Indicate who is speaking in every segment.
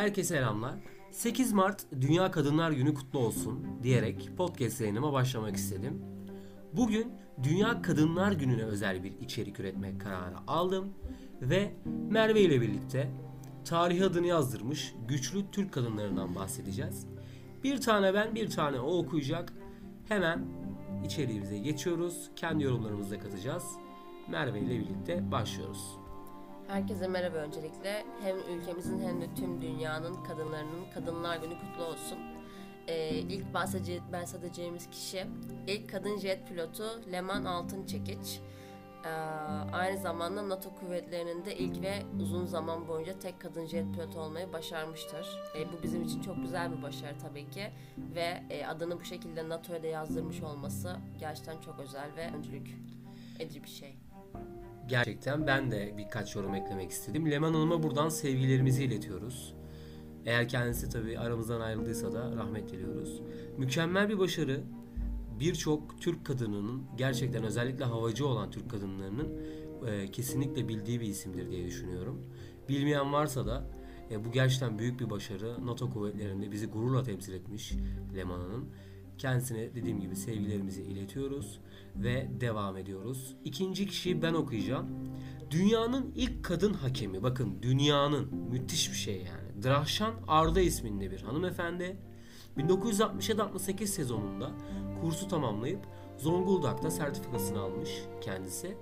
Speaker 1: Herkese selamlar. 8 Mart Dünya Kadınlar Günü kutlu olsun diyerek podcast yayınıma başlamak istedim. Bugün Dünya Kadınlar Günü'ne özel bir içerik üretmek kararı aldım ve Merve ile birlikte tarih adını yazdırmış güçlü Türk kadınlarından bahsedeceğiz. Bir tane ben, bir tane o okuyacak. Hemen içeriğimize geçiyoruz. Kendi yorumlarımızı da katacağız. Merve ile birlikte başlıyoruz.
Speaker 2: Herkese merhaba öncelikle. Hem ülkemizin hem de tüm dünyanın kadınlarının Kadınlar Günü kutlu olsun. Ee, ilk bahsedece bahsedeceğimiz kişi ilk kadın jet pilotu Leman Altınçekiç. Ee, aynı zamanda NATO kuvvetlerinin de ilk ve uzun zaman boyunca tek kadın jet pilotu olmayı başarmıştır. Ee, bu bizim için çok güzel bir başarı tabii ki ve e, adını bu şekilde NATO'ya da yazdırmış olması gerçekten çok özel ve öncülük edici bir şey.
Speaker 1: Gerçekten ben de birkaç yorum eklemek istedim. Leman Hanım'a buradan sevgilerimizi iletiyoruz. Eğer kendisi tabii aramızdan ayrıldıysa da rahmet diliyoruz. Mükemmel bir başarı. Birçok Türk kadınının gerçekten özellikle havacı olan Türk kadınlarının e, kesinlikle bildiği bir isimdir diye düşünüyorum. Bilmeyen varsa da e, bu gerçekten büyük bir başarı. NATO kuvvetlerinde bizi gururla temsil etmiş Leman Hanım. Kendisine dediğim gibi sevgilerimizi iletiyoruz ve devam ediyoruz. İkinci kişiyi ben okuyacağım. Dünyanın ilk kadın hakemi. Bakın dünyanın müthiş bir şey yani. Drahşan Arda isminde bir hanımefendi. 1967-68 sezonunda kursu tamamlayıp Zonguldak'ta sertifikasını almış kendisi.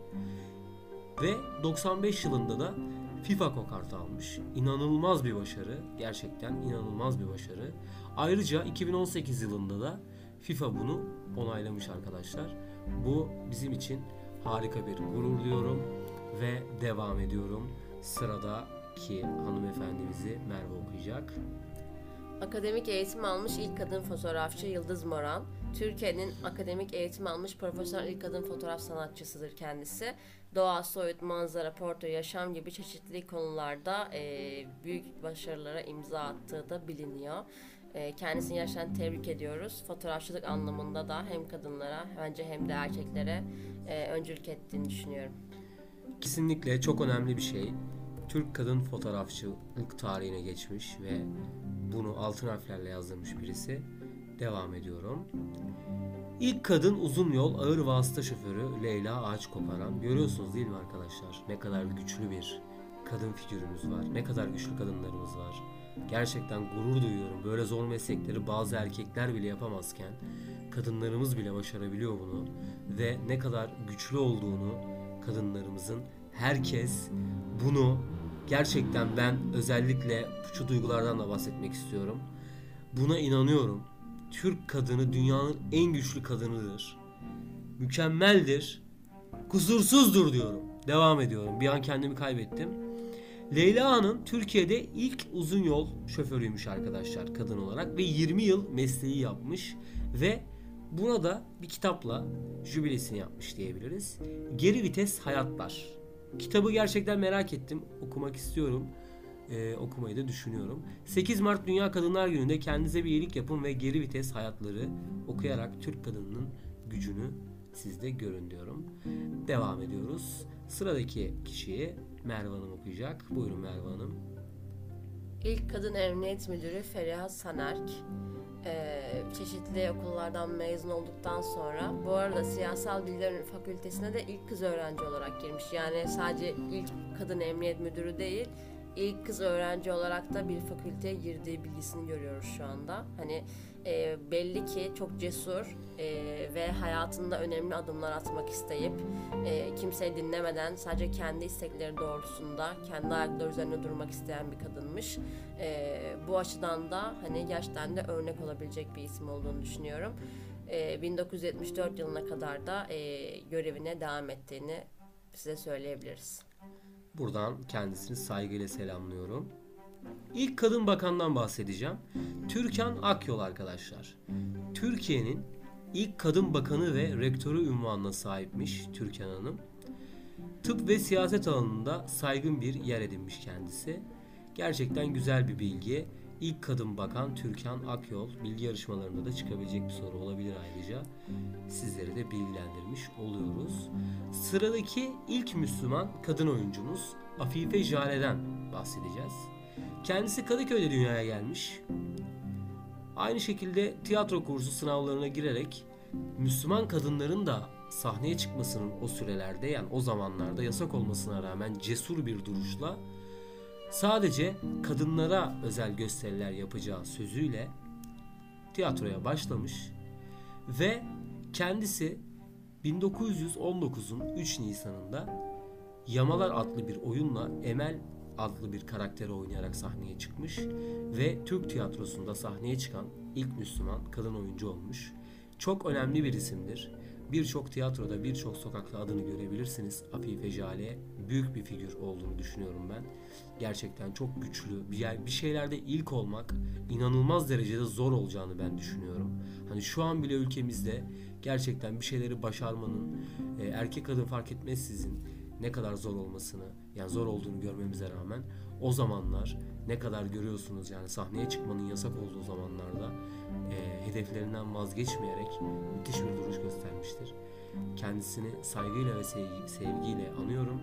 Speaker 1: Ve 95 yılında da FIFA kokartı almış. İnanılmaz bir başarı. Gerçekten inanılmaz bir başarı. Ayrıca 2018 yılında da FIFA bunu onaylamış arkadaşlar. Bu bizim için harika bir gurur diyorum ve devam ediyorum. Sıradaki hanımefendimizi Merve okuyacak.
Speaker 2: Akademik eğitim almış ilk kadın fotoğrafçı Yıldız Moran. Türkiye'nin akademik eğitim almış profesyonel ilk kadın fotoğraf sanatçısıdır kendisi. Doğa, soyut, manzara, portre, yaşam gibi çeşitli konularda e, büyük başarılara imza attığı da biliniyor. E, kendisini gerçekten tebrik ediyoruz. Fotoğrafçılık anlamında da hem kadınlara bence hem de erkeklere e, öncülük ettiğini düşünüyorum.
Speaker 1: Kesinlikle çok önemli bir şey. Türk kadın fotoğrafçılık tarihine geçmiş ve bunu altın harflerle yazdırmış birisi. Devam ediyorum. İlk kadın uzun yol ağır vasıta şoförü Leyla Ağaç Koparan. Görüyorsunuz değil mi arkadaşlar? Ne kadar güçlü bir kadın figürümüz var. Ne kadar güçlü kadınlarımız var. Gerçekten gurur duyuyorum. Böyle zor meslekleri bazı erkekler bile yapamazken kadınlarımız bile başarabiliyor bunu ve ne kadar güçlü olduğunu kadınlarımızın herkes bunu gerçekten ben özellikle şu duygulardan da bahsetmek istiyorum. Buna inanıyorum. Türk kadını dünyanın en güçlü kadınıdır. Mükemmeldir. Kusursuzdur diyorum. Devam ediyorum. Bir an kendimi kaybettim. Leyla Hanım Türkiye'de ilk uzun yol şoförüymüş arkadaşlar kadın olarak ve 20 yıl mesleği yapmış ve buna da bir kitapla jübilesini yapmış diyebiliriz. Geri vites hayatlar. Kitabı gerçekten merak ettim. Okumak istiyorum. Ee, okumayı da düşünüyorum. 8 Mart Dünya Kadınlar Günü'nde kendinize bir iyilik yapın ve geri vites hayatları okuyarak Türk kadınının gücünü sizde görün diyorum. Devam ediyoruz. Sıradaki kişiyi Merve Hanım okuyacak. Buyurun Merve Hanım.
Speaker 2: İlk kadın emniyet müdürü Feriha Sanerk. Ee, çeşitli okullardan mezun olduktan sonra bu arada siyasal bilgiler fakültesine de ilk kız öğrenci olarak girmiş. Yani sadece ilk kadın emniyet müdürü değil, ilk kız öğrenci olarak da bir fakülteye girdiği bilgisini görüyoruz şu anda. Hani e, belli ki çok cesur e, ve hayatında önemli adımlar atmak isteyip e, kimseyi dinlemeden sadece kendi istekleri doğrultusunda kendi ayakları üzerine durmak isteyen bir kadınmış. E, bu açıdan da hani gerçekten de örnek olabilecek bir isim olduğunu düşünüyorum. E, 1974 yılına kadar da e, görevine devam ettiğini size söyleyebiliriz.
Speaker 1: Buradan kendisini saygıyla selamlıyorum. İlk kadın bakandan bahsedeceğim. Türkan Akyol arkadaşlar. Türkiye'nin ilk kadın bakanı ve rektörü ünvanına sahipmiş Türkan Hanım. Tıp ve siyaset alanında saygın bir yer edinmiş kendisi. Gerçekten güzel bir bilgi. İlk kadın bakan Türkan Akyol bilgi yarışmalarında da çıkabilecek bir soru olabilir ayrıca. Sizleri de bilgilendirmiş oluyoruz. Sıradaki ilk Müslüman kadın oyuncumuz Afife Jale'den bahsedeceğiz. Kendisi Kadıköy'de dünyaya gelmiş. Aynı şekilde tiyatro kursu sınavlarına girerek Müslüman kadınların da sahneye çıkmasının o sürelerde yani o zamanlarda yasak olmasına rağmen cesur bir duruşla sadece kadınlara özel gösteriler yapacağı sözüyle tiyatroya başlamış ve kendisi 1919'un 3 Nisan'ında Yamalar adlı bir oyunla Emel adlı bir karakteri oynayarak sahneye çıkmış ve Türk tiyatrosunda sahneye çıkan ilk Müslüman kadın oyuncu olmuş. Çok önemli bir isimdir. Birçok tiyatroda, birçok sokakta adını görebilirsiniz. Afife Jale büyük bir figür olduğunu düşünüyorum ben. Gerçekten çok güçlü. Bir, bir şeylerde ilk olmak inanılmaz derecede zor olacağını ben düşünüyorum. Hani şu an bile ülkemizde gerçekten bir şeyleri başarmanın e, erkek kadın fark etmezsizin ne kadar zor olmasını yani zor olduğunu görmemize rağmen o zamanlar ne kadar görüyorsunuz yani sahneye çıkmanın yasak olduğu zamanlarda e, hedeflerinden vazgeçmeyerek müthiş bir duruş göstermiştir. Kendisini saygıyla ve sevgi, sevgiyle anıyorum.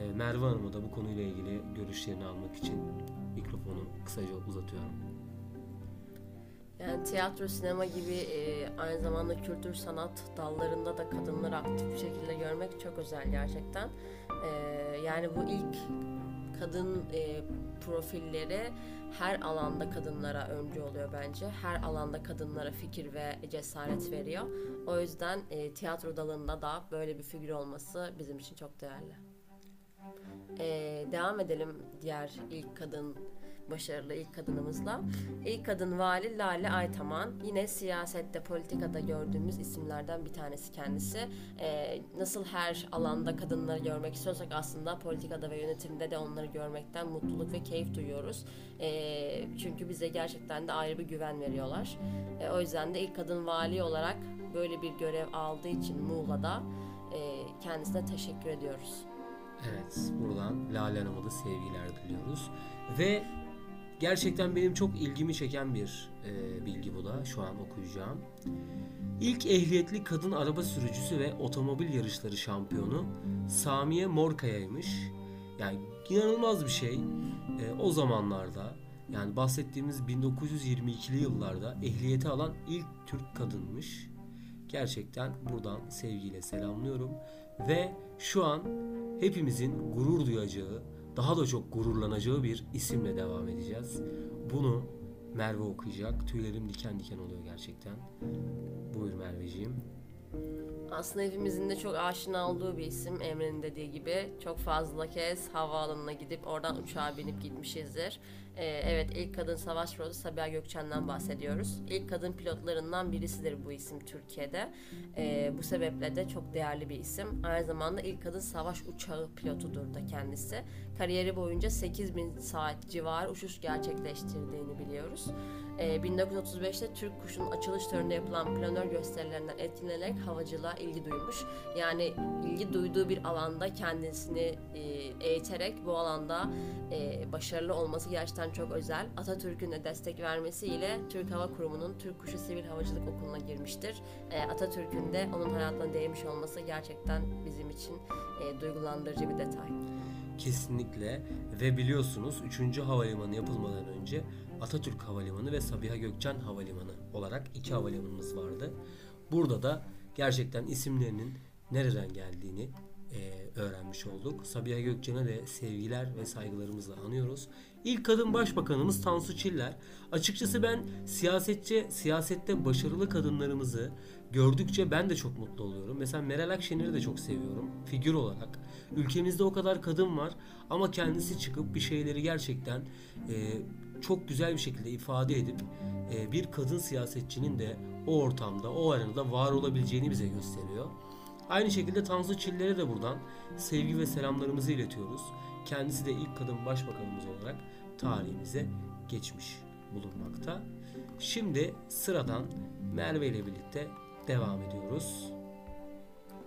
Speaker 1: E, Merve Hanım'a da bu konuyla ilgili görüşlerini almak için mikrofonu kısaca uzatıyorum.
Speaker 2: Yani tiyatro, sinema gibi e, aynı zamanda kültür sanat dallarında da kadınları aktif bir şekilde görmek çok özel gerçekten. E, yani bu ilk kadın e, profilleri her alanda kadınlara öncü oluyor bence. Her alanda kadınlara fikir ve cesaret veriyor. O yüzden e, tiyatro dalında da böyle bir figür olması bizim için çok değerli. E, devam edelim diğer ilk kadın başarılı ilk kadınımızla. İlk kadın vali Lale Aytaman. Yine siyasette, politikada gördüğümüz isimlerden bir tanesi kendisi. Ee, nasıl her alanda kadınları görmek istiyorsak aslında politikada ve yönetimde de onları görmekten mutluluk ve keyif duyuyoruz. Ee, çünkü bize gerçekten de ayrı bir güven veriyorlar. Ee, o yüzden de ilk kadın vali olarak böyle bir görev aldığı için Muğla'da e, kendisine teşekkür ediyoruz.
Speaker 1: Evet, buradan Lale Hanım'a da sevgiler diliyoruz. Ve Gerçekten benim çok ilgimi çeken bir e, bilgi bu da şu an okuyacağım. İlk ehliyetli kadın araba sürücüsü ve otomobil yarışları şampiyonu Samiye Morkaya'ymış. Yani inanılmaz bir şey. E, o zamanlarda yani bahsettiğimiz 1922'li yıllarda ehliyeti alan ilk Türk kadınmış. Gerçekten buradan sevgiyle selamlıyorum ve şu an hepimizin gurur duyacağı daha da çok gururlanacağı bir isimle devam edeceğiz. Bunu Merve okuyacak. Tüylerim diken diken oluyor gerçekten. Buyur Merveciğim.
Speaker 2: Aslında hepimizin de çok aşina olduğu bir isim Emre'nin dediği gibi. Çok fazla kez havaalanına gidip oradan uçağa binip gitmişizdir. Ee, evet ilk kadın savaş pilotu Sabiha Gökçen'den bahsediyoruz. İlk kadın pilotlarından birisidir bu isim Türkiye'de. Ee, bu sebeple de çok değerli bir isim. Aynı zamanda ilk kadın savaş uçağı pilotudur da kendisi. Kariyeri boyunca 8000 saat civarı uçuş gerçekleştirdiğini biliyoruz. Ee, 1935'te Türk Kuşu'nun açılış töreninde yapılan planör gösterilerinden etkilenerek havacılığa ilgi duymuş. Yani ilgi duyduğu bir alanda kendisini e, eğiterek bu alanda e, başarılı olması gerçekten çok özel. Atatürk'ün de destek vermesiyle Türk Hava Kurumu'nun Türk Kuşu Sivil Havacılık Okulu'na girmiştir. E, Atatürk'ün de onun hayatına değmiş olması gerçekten bizim için duygulandırıcı bir detay.
Speaker 1: Kesinlikle ve biliyorsunuz 3. havalimanı yapılmadan önce Atatürk Havalimanı ve Sabiha Gökçen Havalimanı olarak iki havalimanımız vardı. Burada da gerçekten isimlerinin nereden geldiğini e, öğrenmiş olduk. Sabiha Gökçen'e de sevgiler ve saygılarımızla anıyoruz. İlk kadın başbakanımız Tansu Çiller. Açıkçası ben siyasetçi, siyasette başarılı kadınlarımızı gördükçe ben de çok mutlu oluyorum. Mesela Meral Akşener'i de çok seviyorum figür olarak. Ülkemizde o kadar kadın var ama kendisi çıkıp bir şeyleri gerçekten e, çok güzel bir şekilde ifade edip e, bir kadın siyasetçinin de o ortamda, o arenada var olabileceğini bize gösteriyor. Aynı şekilde Tansu Çiller'e de buradan sevgi ve selamlarımızı iletiyoruz. Kendisi de ilk kadın başbakanımız olarak tarihimize geçmiş bulunmakta. Şimdi sıradan Merve ile birlikte devam ediyoruz.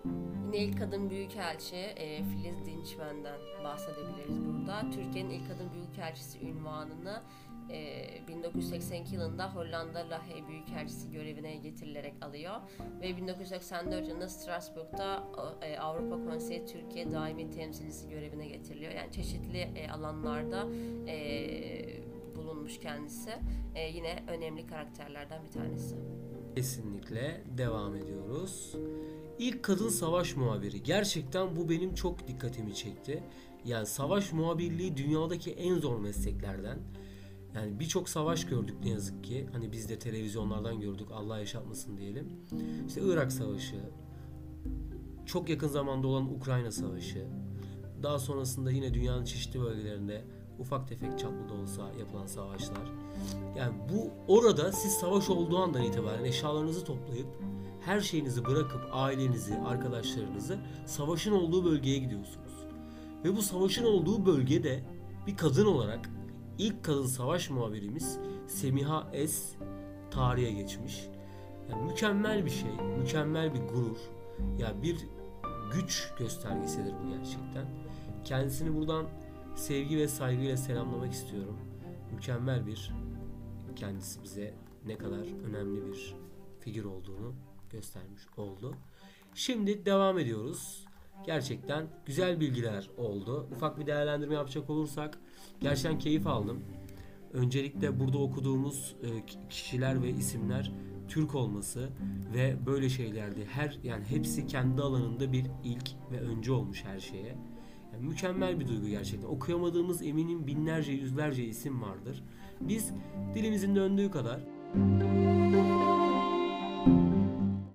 Speaker 2: Yine ilk kadın büyükelçi e, Filiz Dinçmen'den bahsedebiliriz burada. Türkiye'nin ilk kadın büyükelçisi ünvanını e, 1982 yılında Hollanda Lahey Büyükelçisi görevine getirilerek alıyor ve 1984 yılında Strasbourg'da e, Avrupa Konseyi Türkiye Daimi Temsilcisi görevine getiriliyor. Yani çeşitli e, alanlarda e, bulunmuş kendisi. E, yine önemli karakterlerden bir tanesi.
Speaker 1: Kesinlikle devam ediyoruz. İlk kadın savaş muhabiri. Gerçekten bu benim çok dikkatimi çekti. Yani savaş muhabirliği dünyadaki en zor mesleklerden. Yani birçok savaş gördük ne yazık ki. Hani biz de televizyonlardan gördük. Allah yaşatmasın diyelim. İşte Irak Savaşı, çok yakın zamanda olan Ukrayna Savaşı, daha sonrasında yine dünyanın çeşitli bölgelerinde ufak tefek çaplı da olsa yapılan savaşlar. Yani bu orada siz savaş olduğu andan itibaren eşyalarınızı toplayıp her şeyinizi bırakıp ailenizi, arkadaşlarınızı savaşın olduğu bölgeye gidiyorsunuz. Ve bu savaşın olduğu bölgede bir kadın olarak ilk kadın savaş muhabirimiz Semiha Es tarihe geçmiş. Yani mükemmel bir şey, mükemmel bir gurur. Ya yani bir güç göstergesidir bu gerçekten. Kendisini buradan sevgi ve saygıyla selamlamak istiyorum. Mükemmel bir kendisi bize ne kadar önemli bir figür olduğunu göstermiş oldu. Şimdi devam ediyoruz. Gerçekten güzel bilgiler oldu. Ufak bir değerlendirme yapacak olursak gerçekten keyif aldım. Öncelikle burada okuduğumuz e, kişiler ve isimler Türk olması ve böyle şeylerde her yani hepsi kendi alanında bir ilk ve önce olmuş her şeye. Yani mükemmel bir duygu gerçekten. Okuyamadığımız eminim binlerce yüzlerce isim vardır. Biz dilimizin döndüğü kadar